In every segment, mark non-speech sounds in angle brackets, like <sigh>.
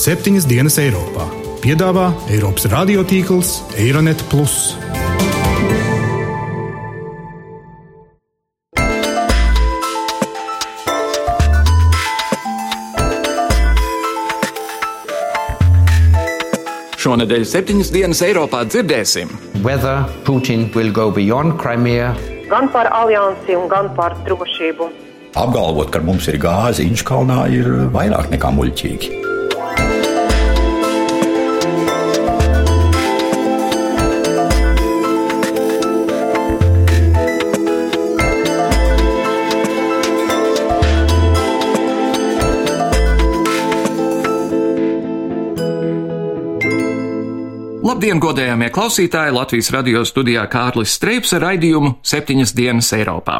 septiņas dienas Eiropā. Piedāvā Eiropas radiotīkls Eironet. Šonadēļ septiņas dienas Eiropā dzirdēsim, whether Putin will go beyond Crimea gan par aliansi, gan par drošību. Apgalvot, ka mums ir gāze Inčkalnā, ir vairāk nekā muļķīgi. Labdien, godējamie klausītāji! Latvijas radio studijā Kārlis Streips ar raidījumu septiņas dienas Eiropā.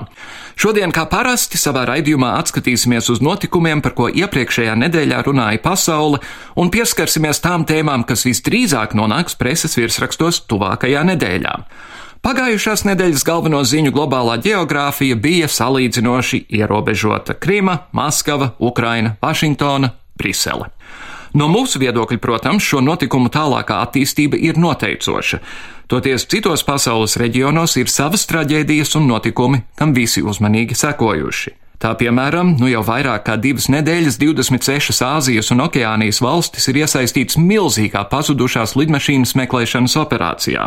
Šodien, kā parasti, savā raidījumā atskatīsimies uz notikumiem, par ko iepriekšējā nedēļā runāja pasaule, un pieskarsimies tām tēmām, kas visdrīzāk nonāks preses virsrakstos tuvākajā nedēļā. Pagājušās nedēļas galveno ziņu globālā geogrāfija bija salīdzinoši ierobežota - Krima, Maskava, Ukraina, Vašingtona, Brisele. No mūsu viedokļa, protams, šo notikumu tālākā attīstība ir noteicoša. Toties citos pasaules reģionos ir savas traģēdijas un notikumi, kam visi uzmanīgi sekojuši. Tā piemēram, nu jau vairāk kā divas nedēļas 26 Āzijas un Okeānijas valstis ir iesaistīts milzīgā pazudušās lidmašīnas meklēšanas operācijā.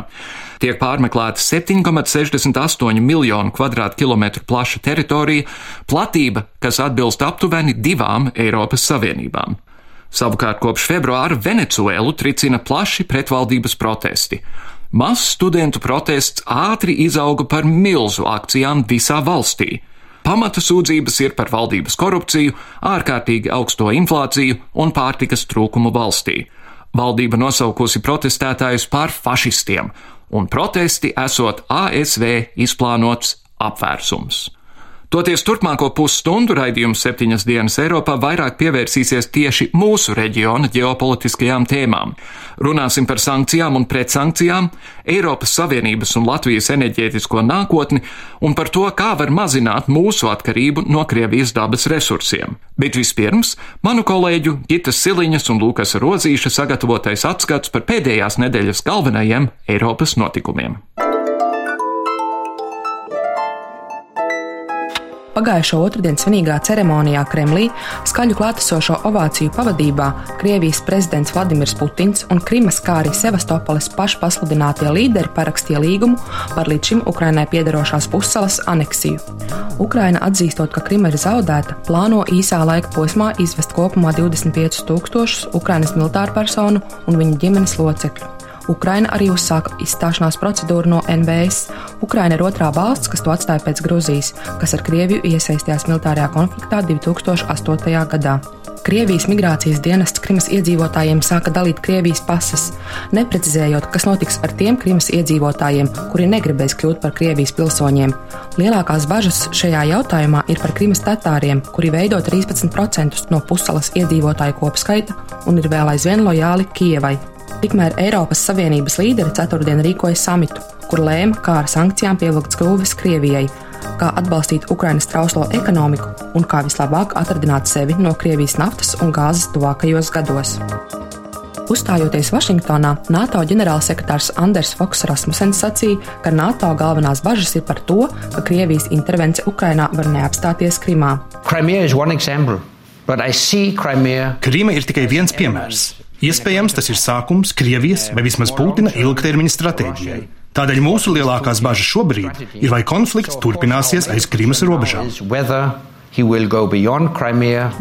Tiek pārmeklēta 7,68 miljonu kvadrātkilometru plaša teritorija, platība, kas atbilst aptuveni divām Eiropas Savienībām. Savukārt kopš februāra Venecuēlu tricina plaši pretvaldības protesti. Mazs studentu protests ātri izauga par milzu akcijām visā valstī. Pamata sūdzības ir par valdības korupciju, ārkārtīgi augsto inflāciju un pārtikas trūkumu valstī. Valdība nosaukusi protestētājus par fašistiem, un protesti esot ASV izplānots apvērsums. Toties turpmāko pusstundu raidījums septiņas dienas Eiropā vairāk pievērsīsies tieši mūsu reģiona ģeopolitiskajām tēmām. Runāsim par sankcijām un pretsankcijām, Eiropas Savienības un Latvijas enerģētisko nākotni un par to, kā var mazināt mūsu atkarību no Krievijas dabas resursiem. Bet vispirms manu kolēģu Gitas Siliņas un Lūkas Rozīša sagatavotais atskats par pēdējās nedēļas galvenajiem Eiropas notikumiem. Pagājušo otrdien svinīgā ceremonijā Kremlī skaļu klātesošo ovāciju pavadībā Krievijas prezidents Vladimirs Putins un Krimas, kā arī Sevastopolis pašpasludinātie līderi parakstīja līgumu par līdz šim Ukrainai piederošās pussalas aneksiju. Ukraina atzīstot, ka Krima ir zaudēta, plāno īsā laika posmā izvest kopumā 25 tūkstošus Ukrainas militāru personu un viņu ģimenes locekļu. Ukraina arī uzsāka izstāšanās procedūru no NBS. Ukraina ir otrā valsts, kas to atstāja pēc Gruzijas, kas ar Krieviju iesaistījās militārajā konfliktā 2008. gadā. Krievijas migrācijas dienests Krimas iedzīvotājiem sāka dalīt Krievijas pases, neprecizējot, kas notiks ar tiem Krimas iedzīvotājiem, kuri negribēs kļūt par Krievijas pilsoņiem. Lielākās bažas šajā jautājumā ir par Krimas tatāriem, kuri veido 13% no pussalas iedzīvotāju kopskaita un ir vēl aizvien lojāli Kievai. Tikmēr Eiropas Savienības līderi ceturtdien rīkoja samitu, kur lēma, kā ar sankcijām pievilkt skrūves Krievijai, kā atbalstīt Ukrainas trauslo ekonomiku un kā vislabāk atradināt sevi no Krievijas naftas un gāzes tuvākajos gados. Uzstājoties Vašingtonā, NATO ģenerālsekretārs Anders Foks Rasmussens sacīja, ka NATO galvenās bažas ir par to, ka Krievijas intervence Ukrainā var neapstāties Krimā. Krīma ir tikai viens piemērs. Iespējams, tas ir sākums Krievijas vai vismaz Putina ilgtermiņa stratēģijai. Tādēļ mūsu lielākās bažas šobrīd ir, vai konflikts turpināsies aiz Krimas robežām.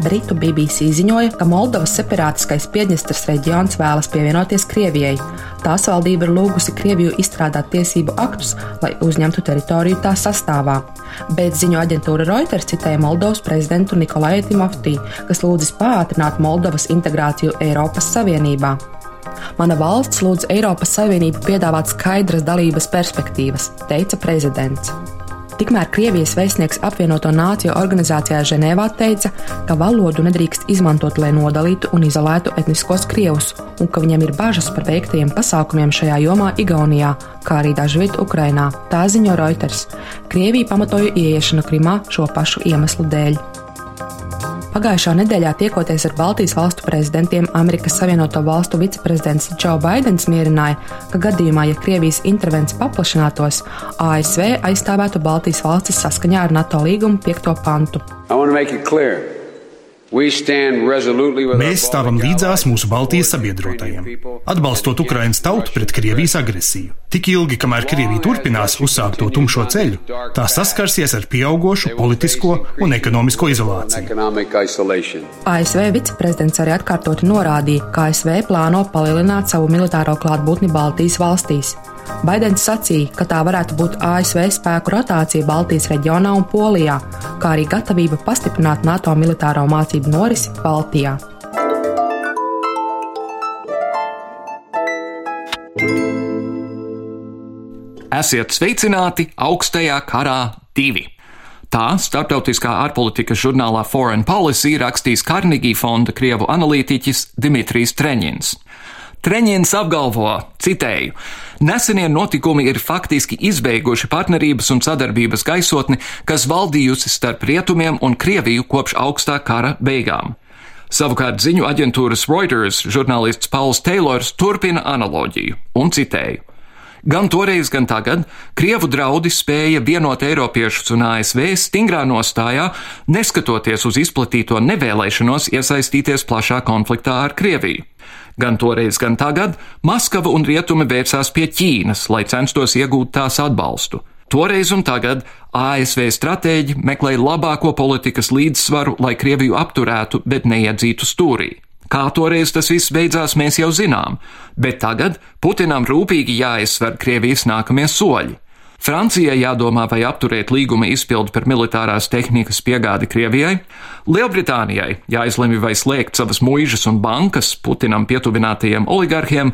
Britu BBC ziņoja, ka Moldovas separātiskais Piedņestras reģions vēlas pievienoties Krievijai. Tās valdība ir lūgusi Krieviju izstrādāt tiesību aktus, lai uzņemtu teritoriju tā sastāvā. Bet ziņu aģentūra Reuters citēja Moldovas prezidentu Nikolai Timovtī, kas lūdzis pātrināt Moldovas integrāciju Eiropas Savienībā. Mana valsts lūdz Eiropas Savienību piedāvāt skaidras dalības perspektīvas, teica prezidents. Tikmēr Krievijas vēstnieks apvienoto nāciju organizācijā Ženēvā teica, ka valodu nedrīkst izmantot, lai nodalītu un izolētu etniskos krievus, un ka viņam ir bažas par veiktajiem pasākumiem šajā jomā Igaunijā, kā arī dažviet Ukrainā. Tā ziņo Reuters. Krievija pamatoja ieiešanu Krimā šo pašu iemeslu dēļ. Pagājušā nedēļā tiekoties ar Baltijas valstu prezidentiem, Amerikas Savienoto Valstu viceprezidents Džo Baidens mierināja, ka gadījumā, ja Krievijas intervence paplašinātos, ASV aizstāvētu Baltijas valstis saskaņā ar NATO līguma 5. pantu. Mēs stāvam līdzās mūsu Baltijas sabiedrotajiem, atbalstot Ukraiņas tautu pret Krievijas agresiju. Tik ilgi, kamēr Krievija turpinās uzsākt to tumšo ceļu, tā saskarsies ar pieaugušu politisko un ekonomisko izolāciju. ASV viceprezidents arī atkārtoti norādīja, ka ASV plāno palielināt savu militāro klātbūtni Baltijas valstīs. Baidens sacīja, ka tā varētu būt ASV spēku rotācija Baltijas reģionā un Polijā, kā arī gatavība pastiprināt NATO militāro mācību norisi Baltijā. Esiet sveicināti augstajā karā divi! Tā starptautiskā ārpolitikas žurnālā Foreign Policy rakstīs Carnegie fonda krievu analītiķis Dimitrijs Treņins. Treņins apgalvo, citēju, nesenie notikumi ir faktiski izbeiguši partnerības un sadarbības gaisotni, kas valdījusi starp rietumiem un Krieviju kopš augstā kara beigām. Savukārt ziņu aģentūras Reuters žurnālists Pauls Teilors turpina analoģiju un citēju. Gan toreiz, gan tagad Krievu draudi spēja vienot Eiropiešus un ASV stingrā nostājā, neskatoties uz izplatīto nevēlēšanos iesaistīties plašā konfliktā ar Krieviju. Gan toreiz, gan tagad Maskava un Rietumi vērsās pie Ķīnas, lai censtos iegūt tās atbalstu. Toreiz un tagad ASV stratēģi meklēja labāko politikas līdzsvaru, lai Krieviju apturētu, bet neiedzītu stūrī. Kā toreiz tas viss beidzās, mēs jau zinām, bet tagad Putinam rūpīgi jāizsver Krievijas nākamie soļi. Francijai jādomā, vai apturēt līguma izpildu par militārās tehnikas piegādi Krievijai, Lielbritānijai jāizlemj, vai slēgt savas muižas un bankas Putinam pietuvinātajiem oligarhiem,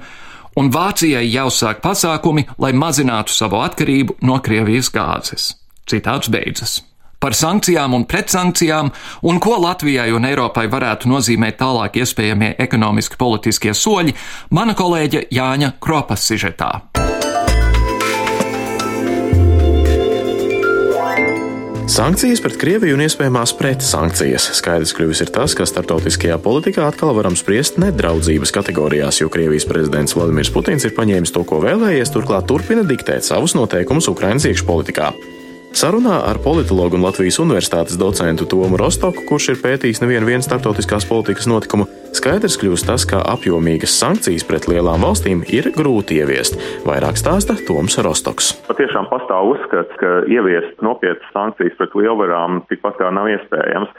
un Vācijai jāuzsāk pasākumi, lai mazinātu savu atkarību no Krievijas gāzes. Citāts beidzas. Par sankcijām un pretsankcijām, un ko Latvijai un Eiropai varētu nozīmēt tālāk iespējamie ekonomiski politiskie soļi, mana kolēģe Jāņa Kropas sižetā. Sankcijas pret Krieviju un iespējamās pretsankcijas. Skaidrs kļuvis ir tas, ka starptautiskajā politikā atkal varam spriest nedraudzības kategorijās, jo Krievijas prezidents Vladimirs Putins ir paņēmis to, ko vēlējies, turklāt turpina diktēt savus noteikumus Ukraiņas iekšpolitikā. Sarunā ar politologu un Latvijas Universitātes docentu Tomu Rostoku, kurš ir pētījis nevienu starptautiskās politikas notikumu, skaidrs kļūst tas, ka apjomīgas sankcijas pret lielām valstīm ir grūti ieviest. Vairāk stāsta Toms Rostoks. Patiešām pastāv uzskats, ka ieviest nopietnas sankcijas pret lielvarām tikpat kā nav iespējams.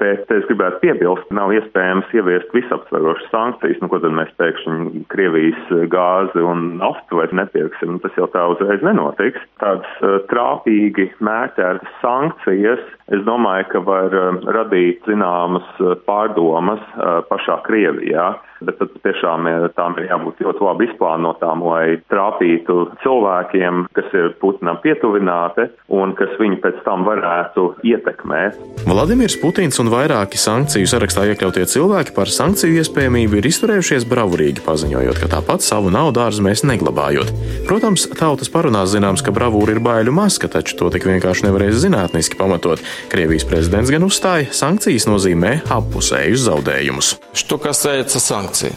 Bet es gribētu piebilst, ka nav iespējams ieviest visaptverošas sankcijas. Nu, ko tad mēs pēkšņi Krievijas gāzi un naftu vairs nepirksim? Tas jau tā uzreiz nenotiks. Tādas uh, trāpīgi mērķētas sankcijas, es domāju, ka var uh, radīt zināmas uh, pārdomas uh, pašā Krievijā. Bet tad tiešām tām ir jābūt ļoti labi izplānotām, lai trāpītu cilvēkiem, kas ir Putinam pietuvināti un kas viņu pēc tam varētu ietekmēt. Vladimirs Putins un vairāki sankciju sarakstā iekļautie cilvēki par sankciju iespējamību ir izturējušies bravurīgi, paziņojot, ka tāpat savu naudu ārzemēs neglabājot. Protams, tautas parunās zināms, ka bravūra ir baiļu maska, taču to tik vienkārši nevarēs zinātniski pamatot. Krievijas prezidents gan uzstāja, sankcijas nozīmē appusējus zaudējumus. Что касается санкций,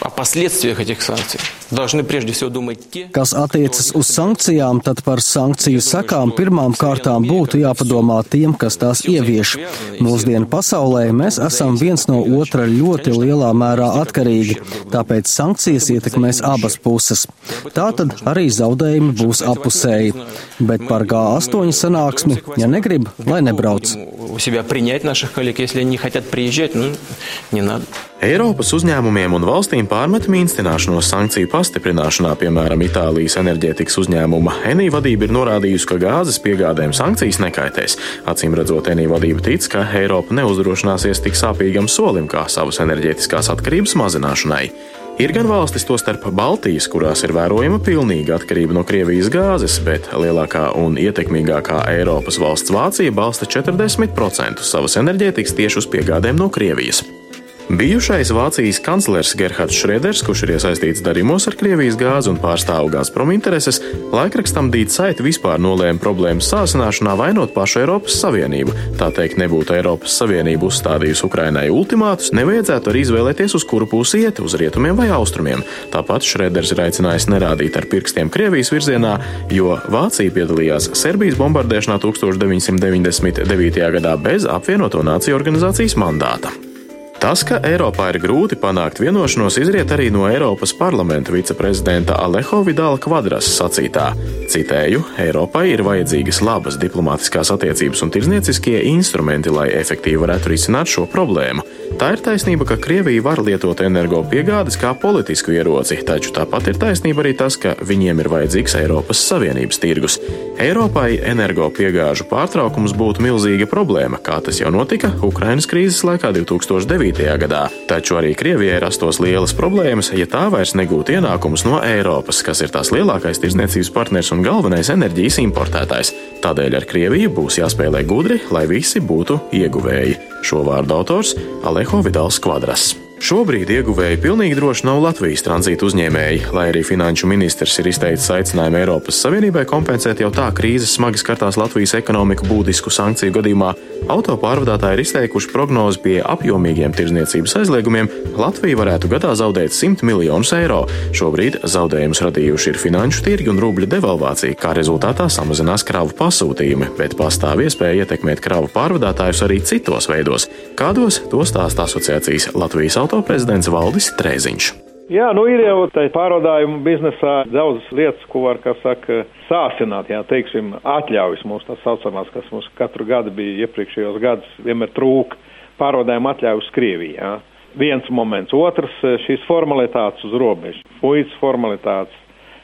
о последствиях этих санкций должны прежде всего думать те, Kas attiecas uz sankcijām, tad par sankciju sekām pirmām kārtām būtu jāpadomā tiem, kas tās ievieš. Mūsdienu pasaulē mēs esam viens no otra ļoti lielā mērā atkarīgi, tāpēc sankcijas ietekmēs abas puses. Tātad arī zaudējumi būs apusēji. Bet par G8 sanāksmi, ja negrib, lai nebrauc. у себя принять наших коллег, если они не хотят приезжать, ну, не надо. Eiropas uzņēmumiem un valstīm pārmet mīnstināšanos sankciju pastiprināšanā, piemēram, Itālijas enerģētikas uzņēmuma Enī vadība ir norādījusi, ka gāzes piegādēm sankcijas nekaitēs. Acīm redzot, Enī vadība tic, ka Eiropa neuzdrošināsies tik sāpīgam solim kā savas enerģētiskās atkarības mazināšanai. Ir gan valstis, tostarp Baltijas, kurās ir vērojama pilnīga atkarība no Krievijas gāzes, bet lielākā un ietekmīgākā Eiropas valsts Vācija balsta 40% savas enerģētikas tieši uz piegādēm no Krievijas. Bijušais Vācijas kanclers Gerhards Šrēders, kurš ir iesaistīts darījumos ar Krievijas gāzi un pārstāv Gazprom intereses, laikrakstam Dīt Saita vispār nolēma problēmas sāsināšanā vainot pašu Eiropas Savienību. Tā teikt, nebūtu Eiropas Savienība uzstādījusi Ukrainai ultimātus, nevajadzētu arī izvēlēties, uz kuru pusi iet, uz rietumiem vai austrumiem. Tāpat Šrēders ir aicinājis nerādīt ar pirkstiem Krievijas virzienā, jo Vācija piedalījās Serbijas bombardēšanā 1999. gadā bez apvienoto nāciju organizācijas mandāta. Tas, ka Eiropā ir grūti panākt vienošanos, izriet arī no Eiropas parlamenta viceprezidenta Alejo Vidāla Kvadras sacītā. Citēju: Eiropai ir vajadzīgas labas diplomātiskās attiecības un tirznieciskie instrumenti, lai efektīvi varētu risināt šo problēmu. Tā ir taisnība, ka Krievija var lietot energopiegādes kā politisku ieroci, taču tāpat ir taisnība arī tas, ka viņiem ir vajadzīgs Eiropas Savienības tirgus. Eiropai energopiegāžu pārtraukums būtu milzīga problēma, kā tas jau notika Ukrainas krīzes laikā 2009. Gadā. Taču arī Krievijai rastos lielas problēmas, ja tā vairs negūtu ienākumus no Eiropas, kas ir tās lielākais tirdzniecības partners un galvenais enerģijas importētājs. Tādēļ ar Krieviju būs jāspēlē gudri, lai visi būtu ieguvēji. Šo vārdu autors Alejo Vidāls Kvadras. Šobrīd ieguvēji pilnīgi droši nav Latvijas tranzīta uzņēmēji, lai arī finanšu ministrs ir izteicis aicinājumu Eiropas Savienībai kompensēt jau tā krīzes smagi skartās Latvijas ekonomiku būtisku sankciju gadījumā. Autopārvadātāji ir izteikuši prognozi pie apjomīgiem tirzniecības aizliegumiem. Latvija varētu gadā zaudēt 100 miljonus eiro. Šobrīd zaudējumus radījuši ir finanšu tirgi un rubļa devalvācija, kā rezultātā samazinās kravu pasūtījumi, bet pastāv iespēja ietekmēt kravu pārvadātājus arī citos veidos. Kādos to stāsta asociācijas Latvijas auto autoprezidents Valdis Trēziņš. Jā, nu ir jau tā pārvadājumu biznesā daudz lietas, ko var, kā saka, sāsināt, jā, teiksim, atļaujas mums tā saucamās, kas mums katru gadu bija iepriekšējos gadus, vienmēr trūka pārvadājumu atļauju uz Krieviju, jā. Viens moments, otrs šīs formalitātes uz robežu, fuitas formalitātes.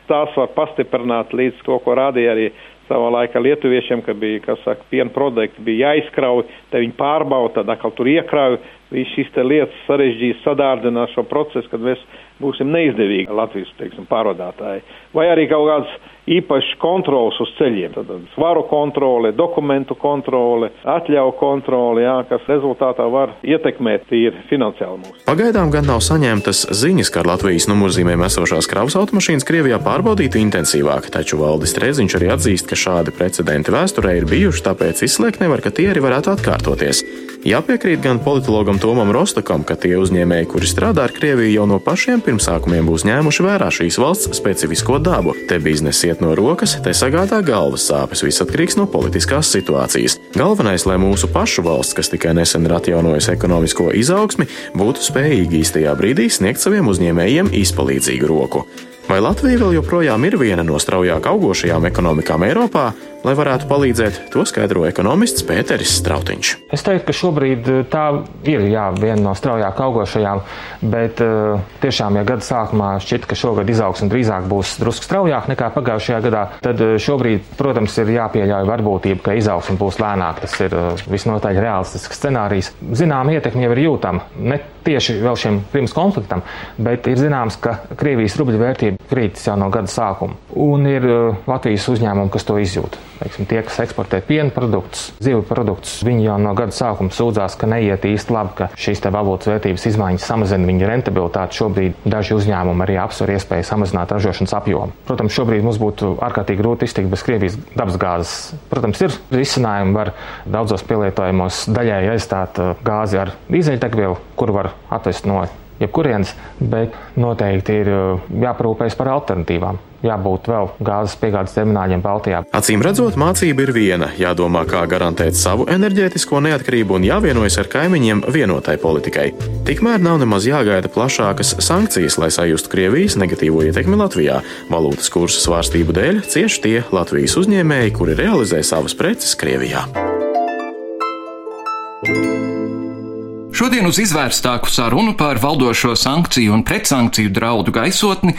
Tās var pastiprināt līdz to, ko rādīja arī savā laikā lietuviešiem, ka bija, kas saka, piena produkti bija jāizkrauj, te viņi pārbauda, tad atkal tur iekrauj, viss šīs lietas sarežģīs, sadārdinās šo procesu, kad mēs būsim neizdevīgi Latvijas, teiksim, pārvadātāji. Vai arī kaut kāds īpašs kontrols uz ceļiem, tad svaru kontrole, dokumentu kontrole, atļauju kontrole, jā, kas rezultātā var ietekmēt tīri finansiāli mūsu. Pagaidām gan nav saņemtas ziņas, ka Latvijas numurzīmēm esošās kravas automašīnas Krievijā pārbaudītu intensīvāk, taču Valdis Treziņš arī atzīst, ka šādi precedenti vēsturē ir bijuši, tāpēc izslēgt nevar, ka tie arī varētu atkārtoties. Jāpiekrīt gan politologam Tomam Rostakam, ka tie uzņēmēji, kuri strādā ar Krieviju, jau no pašiem pirmsākumiem būs ņēmuši vērā šīs valsts specifisko dabu. Te biznesa iet no rokas, te sagādā galvas sāpes, viss atkarīgs no politiskās situācijas. Galvenais, lai mūsu pašu valsts, kas tikai nesen ir atjaunojusi ekonomisko izaugsmi, būtu spējīga īstajā brīdī sniegt saviem uzņēmējiem izpalīdzīgu roku. Vai Latvija vēl joprojām ir viena no straujāk augošajām ekonomikām Eiropā, lai varētu palīdzēt, to skaidro ekonomists Pēteris Strautiņš. Es teiktu, ka šobrīd eh, tā ir jā, viena no straujāk augošajām, bet uh, tiešām, ja gada sākumā šķiet, ka šogad izaugsme drīzāk būs drusku straujāk nekā pagājušajā gadā, tad uh, šobrīd, protams, ir jāpieļauj varbūtība, ka izaugsme būs lēnāka. Tas ir visnotaļ realistisks scenārijs. Zinām, ietekme jau ir jūtama. Ne tieši vēl šim pirms konfliktam, bet ir zināms, ka Krievijas rubļa vērtība krītas jau no gada sākuma. Un ir Latvijas uzņēmumi, kas to izjūt. Teiksim, tie, kas eksportē piena produktus, zivju produktus, viņi jau no gada sākuma sūdzās, ka neiet īsti labi, ka šīs valūtas vērtības izmaiņas samazina viņu rentabilitāti. Šobrīd daži uzņēmumi arī apsver iespēju samazināt ražošanas apjomu. Protams, šobrīd mums būtu ārkārtīgi grūti iztikt bez Krievijas dabasgāzes. Protams, ir risinājumi, var daudzos pielietojumos daļēji aizstāt uh, gāzi ar dīzeļdegvielu, kuru var atvest no jebkurienes, bet noteikti ir uh, jāparūpējas par alternatīvām. Jābūt vēl gāzes piegādes termināļiem Baltijā. Acīm redzot, mācība ir viena - jādomā, kā garantēt savu enerģētisko neatkarību un jāvienojas ar kaimiņiem vienotai politikai. Tikmēr nav nemaz jāgaida plašākas sankcijas, lai sajustu Krievijas negatīvo ietekmi Latvijā. Valūtas kursa svārstību dēļ cieši tie Latvijas uzņēmēji, kuri realizē savas preces Krievijā. Šodien uz izvērstāku sarunu par valdošo sankciju un pretsankciju draudu gaisotni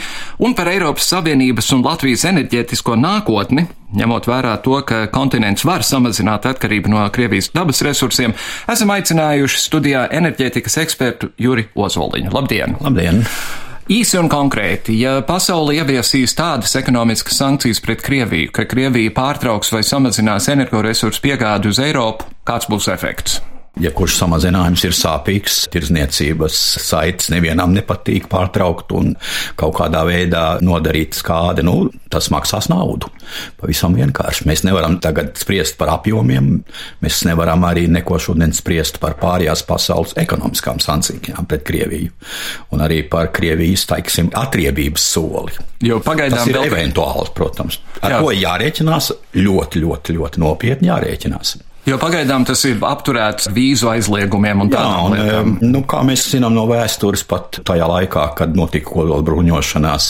un par Eiropas Savienības un Latvijas enerģētisko nākotni, ņemot vērā to, ka kontinents var samazināt atkarību no Krievijas dabas resursiem, esam aicinājuši studijā enerģētikas ekspertu Juri Ozoliņu. Labdien! Labdien! Īsi un konkrēti, ja pasaule ieviesīs tādas ekonomiskas sankcijas pret Krieviju, ka Krievija pārtrauks vai samazinās energoresursu piegādi uz Eiropu, kāds būs efekts? Ja kurš samazinājums ir sāpīgs, tirzniecības saites nevienam nepatīk pārtraukt un kaut kādā veidā nodarīt skādi, nu, tas maksās naudu. Pavisam vienkārši. Mēs nevaram tagad spriest par apjomiem, mēs nevaram arī neko šodien spriest par pārējās pasaules ekonomiskām sankcijām pret Krieviju un arī par Krievijas, teiksim, atriebības soli. Jo pagaidām tas ir vēl... eventuāli, protams. Ar Jā. ko jārēķinās? Ļoti, ļoti, ļoti nopietni jārēķinās. Jo pagaidām tas ir apturēts vīzu aizliegumiem un tādām lietām. Nu, kā mēs zinām no vēstures, pat tajā laikā, kad notika kodola bruņošanās,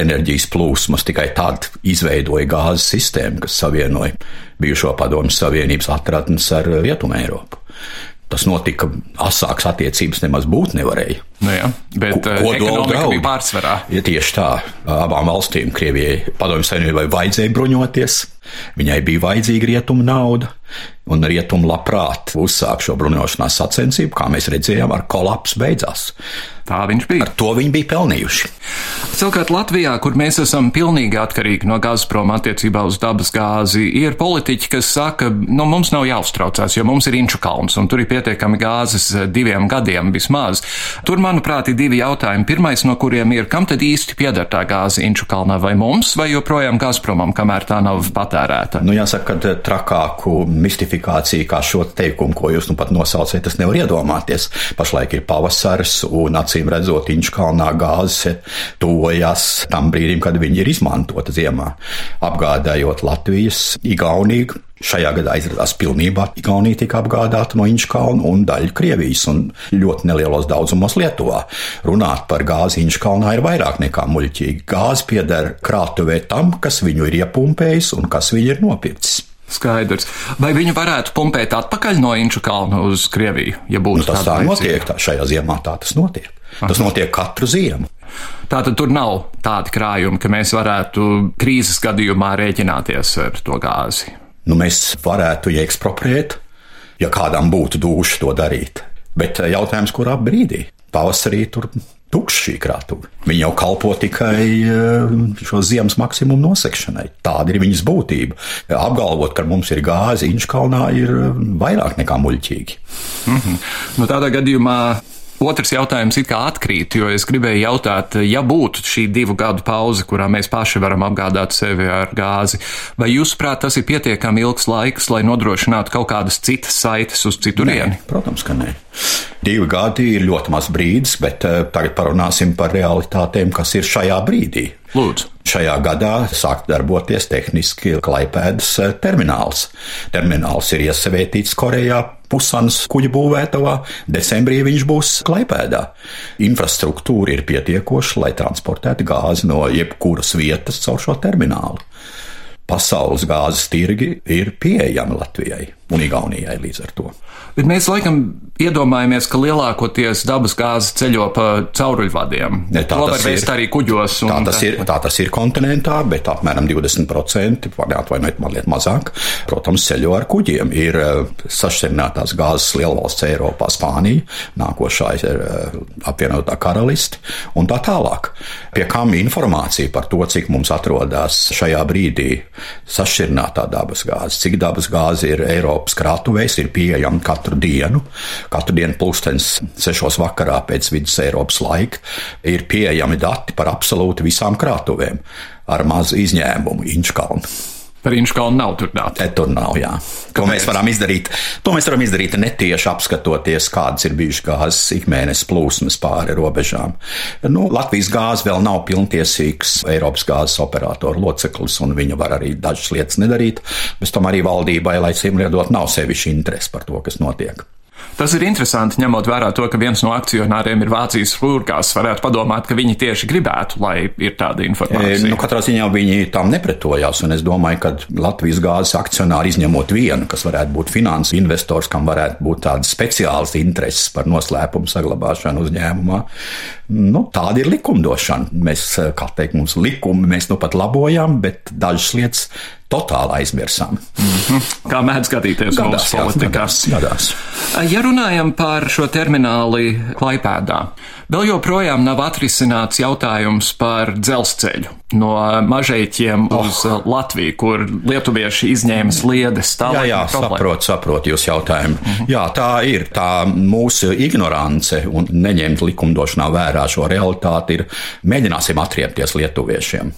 enerģijas plūsmas tikai tad izveidoja gāzes sistēmu, kas savienoja bijušo padomju savienības atradnes ar Rietumu Eiropu tas notika, asāks attiecības nemaz būt nevarēja. Nu jā, bet Ko, eh, ekonomika bija pārsvarā. Ja tieši tā, abām valstīm, Krievijai, Padomju Savienībai vajadzēja bruņoties, viņai bija vajadzīga rietuma nauda, un rietumi labprāt uzsāk šo bruņošanās sacensību, kā mēs redzējām, ar kolapsu beidzās. Tā viņš bija. Ar to viņi bija pelnījuši. Savukārt Latvijā, kur mēs esam pilnīgi atkarīgi no Gazprom attiecībā uz dabas gāzi, ir politiķi, kas saka, nu mums nav jāuztraucās, jo mums ir Inču kalns un tur ir pietiekami gāzes diviem gadiem vismaz. Tur, manuprāt, ir divi jautājumi. Pirmais no kuriem ir, kam tad īsti pieder tā gāze Inču kalnā vai mums, vai joprojām Gazpromam, kamēr tā nav patērēta? Nu, jāsaka, ka trakāku mistifikāciju kā šo teikumu, ko jūs nu pat nosauciet, tas nevar iedomāties. Pašlaik ir pavasars un acīm redzot, Inčkalnā gāze tojas tam brīdim, kad viņi ir izmantota ziemā, apgādājot Latvijas, Igauniju. Šajā gadā izrādās pilnībā Igaunija tika apgādāta no Inčkalna un daļa Krievijas un ļoti nelielos daudzumos Lietuvā. Runāt par gāzi Inčkalnā ir vairāk nekā muļķīgi. Gāze pieder krātuvē tam, kas viņu ir iepumpējis un kas viņu ir nopircis. Skaidrs. Vai viņi varētu pumpēt atpakaļ no Inču kalna uz Krieviju, ja būtu nu, tas tā notiek? Tā, šajā ziemā tā tas notiek. Aha. Tas notiek katru ziemu. Tātad tur nav tādi krājumi, ka mēs varētu krīzes gadījumā rēķināties ar to gāzi. Nu, mēs varētu ekspropriēt, ja kādam būtu duši to darīt. Bet eh, jautājums, kurā brīdī? Pavasarī tur tukša šī krātuve. Viņa jau kalpo tikai eh, šo ziemas maksimumu nosekšanai. Tāda ir viņas būtība. Apgalvot, ka mums ir gāze Inčkalnā, ir eh, vairāk nekā muļķīgi. Mm -hmm. nu, tādā gadījumā Otrs jautājums it kā atkrīt, jo es gribēju jautāt, ja būtu šī divu gadu pauze, kurā mēs paši varam apgādāt sevi ar gāzi, vai jūsuprāt tas ir pietiekami ilgs laiks, lai nodrošinātu kaut kādas citas saites uz citurieni? Protams, ka nē. Divi gadi ir ļoti maz brīdis, bet uh, tagad parunāsim par realitātēm, kas ir šajā brīdī. Lūdzu. Šajā gadā sāk darboties tehniski Klaipēdas eh, termināls. Termināls ir iesavētīts Korejā, Pusanas kuģa būvētavā. Decembrī viņš būs Klaipēdā. Infrastruktūra ir pietiekoša, lai transportētu gāzi no jebkuras vietas caur šo terminālu. Pasaules gāzes tirgi ir pieejami Latvijai un Igaunijai līdz ar to. Bet mēs laikam iedomājamies, ka lielākoties dabas gāze ceļo pa cauruļvadiem. Ne, tā, tas ir arī kuģos. Un... Tā, tas ir, tā tas ir kontinentā, bet apmēram 20%, neatvainojiet, mazliet mazāk, protams, ceļo ar kuģiem. Ir eh, sašķirinātās gāzes lielvalsts Eiropā, Spānija, nākošā ir eh, apvienotā karalisti un tā tālāk. Pie kam informācija par to, cik mums atrodas šajā brīdī sašķirinātā dabas gāze, cik dabas gāze ir Eiropā Eiropas krātuvēs ir pieejama katru dienu. Katru dienu pulkstenis sešos vakarā pēc vidus Eiropas laika ir pieejami dati par absolūti visām krātuvēm, ar mazu izņēmumu Inčkalnu. Par Inčkalnu nav tur dati. E, tur nav, jā. To mēs varam izdarīt. To mēs varam izdarīt netieši apskatoties, kādas ir bijušas gāzes ikmēnesis plūsmas pāri robežām. Nu, Latvijas gāze vēl nav pilntiesīgs Eiropas gāzes operatoru loceklis, un viņa var arī dažas lietas nedarīt. Bez tam arī valdībai, lai cimriedot, nav sevišķi interesi par to, kas notiek. Tas ir interesanti, ņemot vērā to, ka viens no akcionāriem ir Vācijas Rūrgās. Varētu padomāt, ka viņi tieši gribētu, lai ir tāda informācija. E, nu, katrā ziņā viņi tam nepretojās, un es domāju, ka Latvijas gāzes akcionāri izņemot vienu, kas varētu būt finanses investors, kam varētu būt tādas speciālas intereses par noslēpumu saglabāšanu uzņēmumā, nu, tāda ir likumdošana. Mēs, kā teikt, mums likumi mēs nu pat labojam, bet dažas lietas totāli aizmirsām. Mm -hmm. Kā mēdz skatīties gadās, mūsu politikā. Gadās, gadās. Ja runājam par šo termināli Klaipēdā, vēl joprojām nav atrisināts jautājums par dzelzceļu no mažeiķiem oh. uz Latviju, kur lietuvieši izņēma sliedes. Tā jā, jā, saprotu, saprotu jūs jautājumu. Mm -hmm. Jā, tā ir tā mūsu ignorance un neņemt likumdošanā vērā šo realitāti ir mēģināsim atriepties lietuviešiem.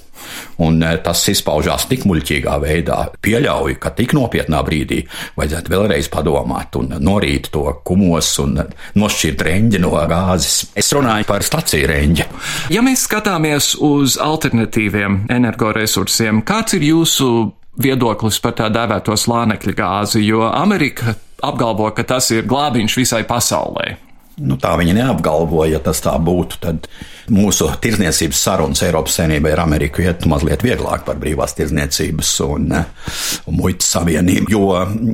Un e, tas izpaužās tik muļķīgā veidā. Pieļauju, ka tik nopietnā brīdī vajadzētu vēlreiz padomāt un norīt to kumos un nošķirt reņģi no gāzes. Es runāju par staciju reņģi. Ja mēs skatāmies uz alternatīviem energoresursiem, kāds ir jūsu viedoklis par tā dēvēto slānekļa gāzi, jo Amerika apgalvo, ka tas ir glābiņš visai pasaulē. Nu, tā viņa neapgalvoja, ja tas tā būtu. Tad mūsu tirdzniecības sarunas Eiropas Savienībā ar Ameriku iet mazliet vieglāk par brīvās tirdzniecības un, un muitas savienību. Jo,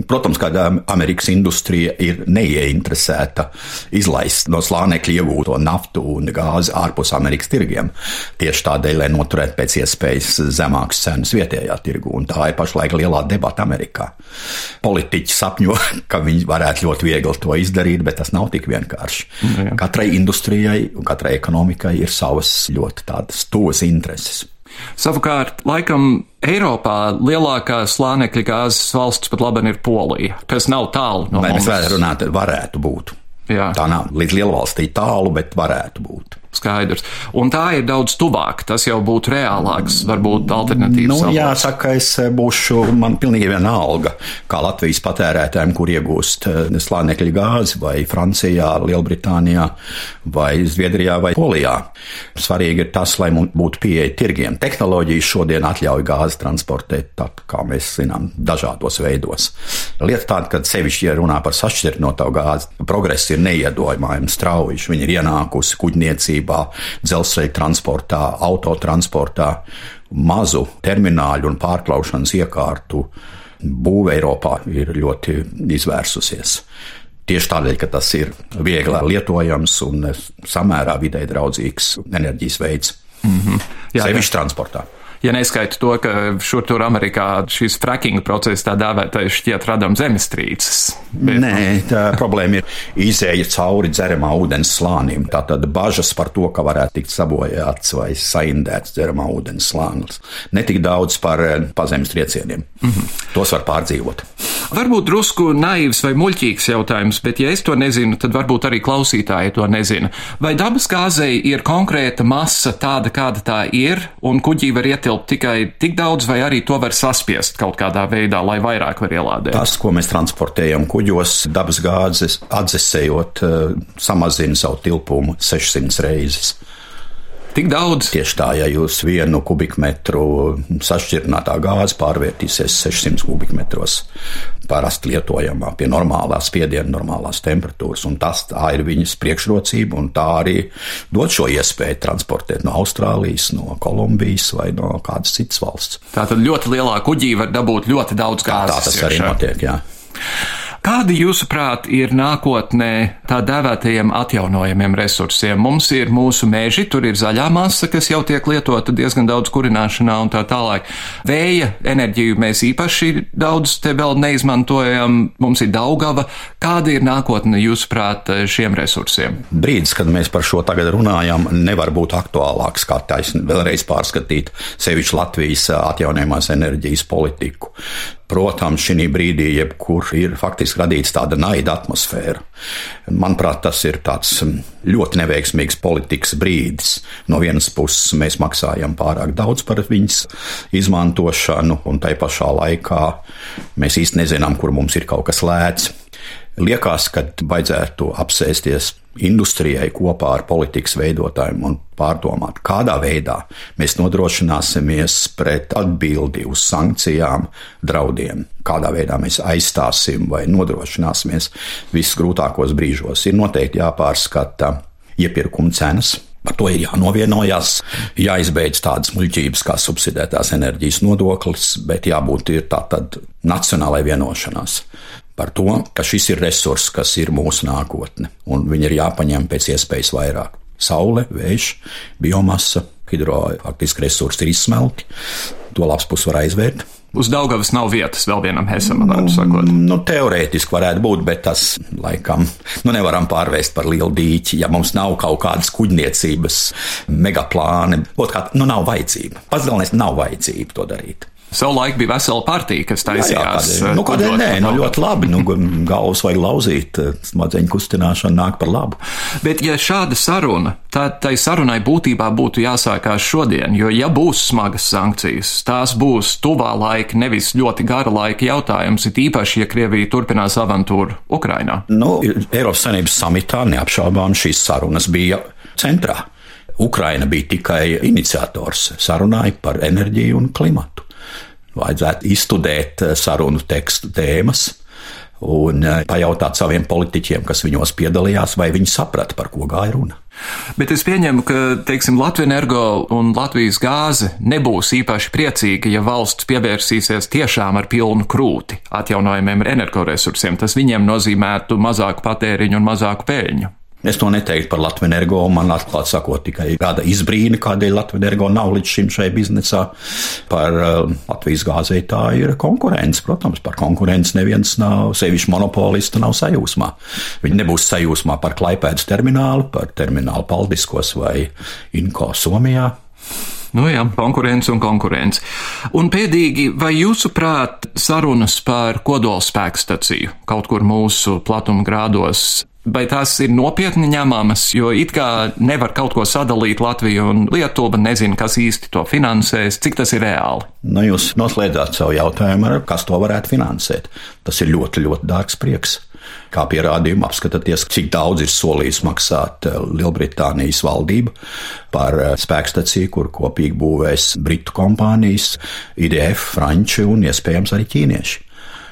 protams, kāda Amerikas industrija ir neieinteresēta izlaist no slānekļa iegūto naftu un gāzi ārpus Amerikas tirgiem. Tieši tādēļ, lai noturētu pēc iespējas zemākas cenas vietējā tirgu. Un tā ir pašlaik lielā debata Amerikā. Politiķi sapņo, <laughs> ka viņi varētu ļoti viegli to izdarīt, bet tas nav tik vienkārši. Jā. Katrai industrijai un katrai ekonomikai ir savas ļoti tādas tuvas intereses. Savukārt, laikam Eiropā lielākā slānekļa gāzes valsts pat labi ir Polija, kas nav tālu no mums. Mēs varētu runāt, varētu būt. Jā. Tā nav līdz lielvalstī tālu, bet varētu būt. Skaidrs. Un tā ir daudz tuvāk. Tas jau būtu reālāks, varbūt alternatīvs. Nu, jāsaka, es eh, būšu man pilnīgi vienalga, kā Latvijas patērētājiem, kur iegūst eh, slānekļa gāzi vai Francijā, Lielbritānijā vai Zviedrijā vai Polijā. Svarīgi ir tas, lai mums būtu pieeja tirgiem. Tehnoloģijas šodien atļauj gāzi transportēt, tā, kā mēs zinām, dažādos veidos. Lieta tāda, ka sevišķi, ja runā par sašķirtnoto gāzi, progress ir neiedomājami strauji. Viņi ir ienākusi kuģniecībā, dzelzceļa transportā, autotransportā, mazu termināļu un pārklaušanas iekārtu būve Eiropā ir ļoti izvērsusies. Tieši tādēļ, ka tas ir viegli lietojams un samērā vidē draudzīgs enerģijas veids. Mm -hmm. Jā, Sevišķi transportā ja neskaita to, ka šur tur Amerikā šis fracking process tā dēvētais šķiet radam zemestrīces. Bet... Nē, tā problēma ir izēja cauri dzeramā ūdens slānim. Tātad bažas par to, ka varētu tikt sabojāts vai saindēts dzeramā ūdens slānis. Netik daudz par eh, pazemes triecieniem. Mm -hmm. Tos var pārdzīvot. Varbūt drusku naivs vai muļķīgs jautājums, bet ja es to nezinu, tad varbūt arī klausītāji to nezina. Vai dabas gāzei ir konkrēta masa tāda, kāda tā ir, un kuģī var iet ietilpt tikai tik daudz, vai arī to var saspiest kaut kādā veidā, lai vairāk var ielādēt? Tas, ko mēs transportējam kuģos, dabas gāzes atdzesējot, eh, samazina savu tilpumu 600 reizes. Tik daudz. Tieši tā, ja jūs vienu kubikmetru sašķirtinātā gāzi pārvērtīsies 600 kubikmetros parasti lietojamā pie normālā spiediena, normālās temperatūras, un tas tā ir viņas priekšrocība, un tā arī dod šo iespēju transportēt no Austrālijas, no Kolumbijas vai no kādas citas valsts. Tā tad ļoti lielā kuģī var dabūt ļoti daudz gāzes. Tā tas arī notiek, jā. Kādi, jūsuprāt, ir nākotnē tā dēvētajiem atjaunojamiem resursiem? Mums ir mūsu meži, tur ir zaļā masa, kas jau tiek lietota diezgan daudz kurināšanā un tā tālāk. Vēja enerģiju mēs īpaši daudz te vēl neizmantojam, mums ir Daugava. Kāda ir nākotne, jūsuprāt, šiem resursiem? Brīdis, kad mēs par šo tagad runājam, nevar būt aktuālāks, kā taisn vēlreiz pārskatīt sevišķi Latvijas atjaunojamās enerģijas politiku. Protams, šī brīdī, jebkur ir faktiski radīts tāda naida atmosfēra. Manuprāt, tas ir tāds mm, ļoti neveiksmīgs politikas brīdis. No vienas puses, mēs maksājam pārāk daudz par viņas izmantošanu, un tai pašā laikā mēs īsti nezinām, kur mums ir kaut kas lēts. Liekas, ka vajadzētu apsēsties industrijai kopā ar politikas veidotājiem un pārdomāt, kādā veidā mēs nodrošināsimies pret atbildi uz sankcijām, draudiem, kādā veidā mēs aizstāsim vai nodrošināsimies visgrūtākos brīžos. Ir noteikti jāpārskata iepirkuma cenas. Par to ir jānovienojās, jāizbeidz tādas muļķības kā subsidētās enerģijas nodoklis, bet jābūt ir tā tad nacionālai vienošanās par to, ka šis ir resurs, kas ir mūsu nākotne, un viņi ir jāpaņem pēc iespējas vairāk. Saule, vējš, biomasa, hidroaktiski resursi ir izsmelti, to labs puses var aizvērt, Uz Daugavas nav vietas vēl vienam hesam, varētu sakot. Nu, teorētiski varētu būt, bet tas laikam nu, nevaram pārvērst par lielu dīķi, ja mums nav kaut kādas kuģniecības megaplāni. Otrkārt, nu nav vajadzība. Pats galvenais nav vajadzība to darīt. Savulaik bija vesela partija, kas taisījās. Jā, jā, kādēļ? Nu, kādēļ nē, nu, ļoti labi. Nu, galvas vajag lauzīt, smadzeņu kustināšana nāk par labu. Bet, ja šāda saruna, tad tai sarunai būtībā būtu jāsākās šodien, jo, ja būs smagas sankcijas, tās būs tuvā laika, nevis ļoti gara laika jautājums, it īpaši, ja Krievija turpinās avantūru Ukrainā. Nu, Eiropas Savienības samitā neapšaubām šīs sarunas bija centrā. Ukraina bija tikai iniciators sarunai par enerģiju un klimatu vajadzētu izstudēt eh, sarunu tekstu tēmas un eh, pajautāt saviem politiķiem, kas viņos piedalījās, vai viņi saprata, par ko gāja runa. Bet es pieņemu, ka, teiksim, Latvijas energo un Latvijas gāze nebūs īpaši priecīga, ja valsts pievērsīsies tiešām ar pilnu krūti atjaunojumiem energoresursiem. Tas viņiem nozīmētu mazāku patēriņu un mazāku peļņu. Es to neteiktu par Latviju energo. Man atklāti sakot, tikai kāda izbrīna, kādēļ Latvija energo nav līdz šim šajā biznesā. Par uh, Latvijas gāzei tā ir konkurence. Protams, par konkurenci neviens nav, sevišķi monopolista nav sajūsmā. Viņi nebūs sajūsmā par Klaipēdas terminālu, par terminālu Paldiskos vai Inko Somijā. Nu jā, konkurence un konkurence. Un pēdīgi, vai jūsuprāt, sarunas par kodolspēkstaciju kaut kur mūsu platuma grādos Vai tās ir nopietni ņemamas, jo it kā nevar kaut ko sadalīt Latviju un Lietuva, nezinu, kas īsti to finansēs, cik tas ir reāli? Nu, jūs noslēdzāt savu jautājumu ar, kas to varētu finansēt. Tas ir ļoti, ļoti dārgs prieks. Kā pierādījumu apskatieties, cik daudz ir solījis maksāt eh, Lielbritānijas valdība par eh, spēkstaciju, kur kopīgi būvēs Britu kompānijas, IDF, Franči un iespējams arī ķīnieši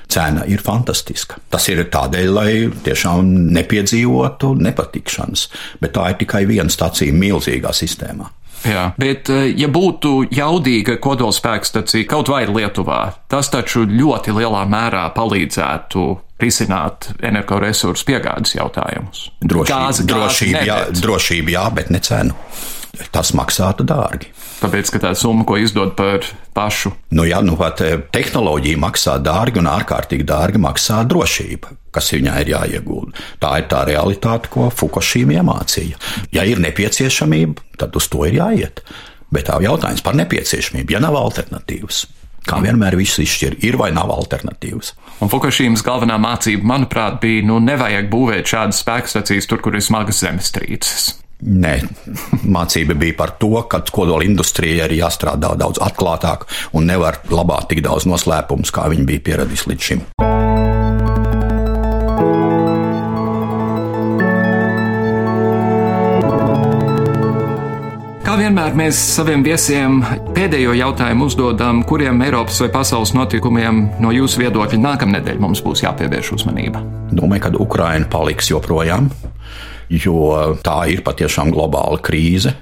cena ir fantastiska. Tas ir tādēļ, lai tiešām nepiedzīvotu nepatikšanas, bet tā ir tikai viena stacija milzīgā sistēmā. Jā, bet eh, ja būtu jaudīga kodolspēkstacija kaut vai Lietuvā, tas taču ļoti lielā mērā palīdzētu risināt energoresursu piegādes jautājumus. Drošība, gāze, drošība, gāze jā, drošība jā, bet ne cenu. Tas maksātu dārgi. Tāpēc, ka tā summa, ko izdod par pašu. Nu, jā, nu pat eh, tehnoloģija maksā dārgi un ārkārtīgi dārgi maksā drošība, kas viņai ir jāiegulda. Tā ir tā realitāte, ko Fukushima iemācīja. Ja ir nepieciešamība, tad uz to ir jāiet. Bet tā jautājums par nepieciešamību, ja nav alternatīvas. Kā vienmēr viss izšķir, ir vai nav alternatīvas. Un Fukushimas galvenā mācība, manuprāt, bija, nu, nevajag būvēt šādas spēkstacijas tur, kur ir smagas zemestrīces. Nē, <laughs> mācība bija par to, ka kodola industrijai ir jāstrādā daudz atklātāk un nevar glabāt tik daudz noslēpumus, kā viņi bija pieraduši līdz šim. Vienmēr mēs saviem viesiem pēdējo jautājumu uzdodam, kuriem Eiropas vai pasaules notikumiem no jūsu viedokļa nākamnedēļ mums būs jāpievērš uzmanība. Domāju, ka Ukraina paliks joprojām jo tā ir patiešām globāla krīze.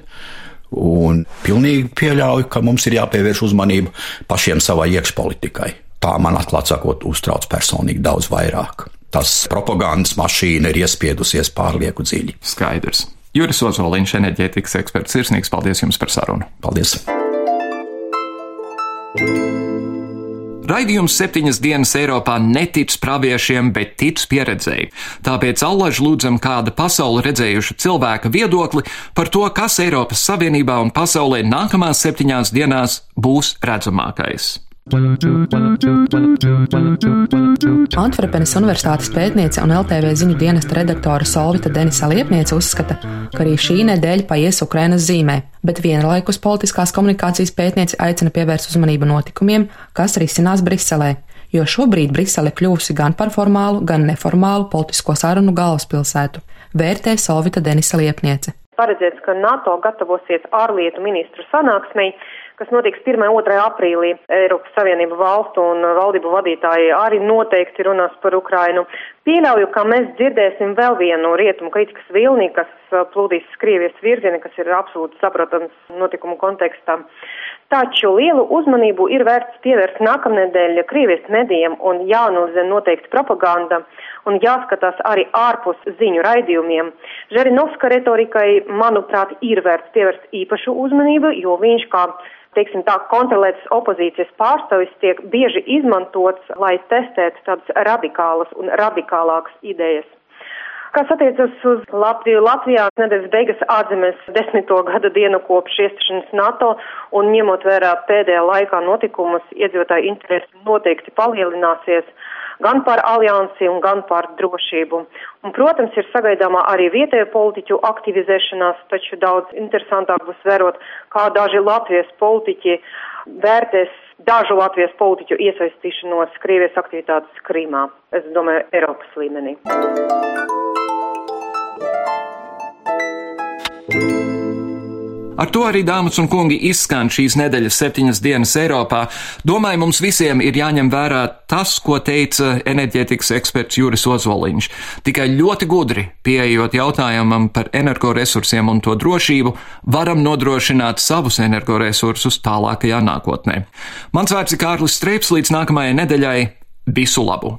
Un pilnīgi pieļauju, ka mums ir jāpievērš uzmanība pašiem savai iekšpolitikai. Tā man atklāt sakot, uztrauc personīgi daudz vairāk. Tas propagandas mašīna ir iespiedusies pārlieku dziļi. Skaidrs. Juris Ozoliņš, enerģētikas eksperts, sirsnīgs paldies jums par sarunu. Paldies! Raidījums septiņas dienas Eiropā netic praviešiem, bet tic pieredzēji. Tāpēc allaž lūdzam kāda pasauli redzējuša cilvēka viedokli par to, kas Eiropas Savienībā un pasaulē nākamās septiņās dienās būs redzamākais. Antverpenes Universitātes pētniece un LTV ziņu dienesta redaktore Solvita Denisa Liepniece uzskata, ka arī šī nedēļa paies Ukrainas zīmē, bet vienlaikus politiskās komunikācijas pētniece aicina pievērst uzmanību notikumiem, kas risinās Briselē, jo šobrīd Brisele kļūsi gan par formālu, gan neformālu politisko sarunu galvaspilsētu, vērtē Solvita Denisa Liepniece. Paredzēts, ka NATO gatavosies ārlietu ministru sanāksmei kas notiks 1. un 2. aprīlī. Eiropas Savienību valstu un valdību vadītāji arī noteikti runās par Ukrainu. Pieļauju, ka mēs dzirdēsim vēl vienu rietumu kritikas vilni, kas uh, plūdīs Krievijas virzieni, kas ir absolūti saprotams notikumu kontekstā. Taču lielu uzmanību ir vērts pievērst nākamnedēļ Krievijas medijiem un jāanalizē noteikti propaganda un jāskatās arī ārpus ziņu raidījumiem. Žerinovska retorikai, manuprāt, ir vērts pievērst īpašu uzmanību, jo viņš kā teiksim tā, kontrolētas opozīcijas pārstāvis tiek bieži izmantots, lai testētu tādas radikālas un radikālākas idejas. Kas attiecas uz Latviju, Latvijā nedēļas beigas atzīmēs desmito gada dienu kopš iestāšanās NATO un ņemot vērā pēdējā laikā notikumus, iedzīvotāju interesi noteikti palielināsies gan par aliansi un gan par drošību. Un, protams, ir sagaidāmā arī vietējo politiķu aktivizēšanās, taču daudz interesantāk būs vērot, kā daži Latvijas politiķi vērtēs dažu Latvijas politiķu iesaistīšanos Krievijas aktivitātes Krīmā, es domāju, Eiropas līmenī. Ar to arī, dāmas un kungi, izskan šīs nedēļas septiņas dienas Eiropā. Domāju, mums visiem ir jāņem vērā tas, ko teica enerģētikas eksperts Juris Ozoliņš. Tikai ļoti gudri pieejot jautājumam par energoresursiem un to drošību, varam nodrošināt savus energoresursus tālākajā nākotnē. Mans vārds ir Kārlis Streips, līdz nākamajai nedēļai visu labu!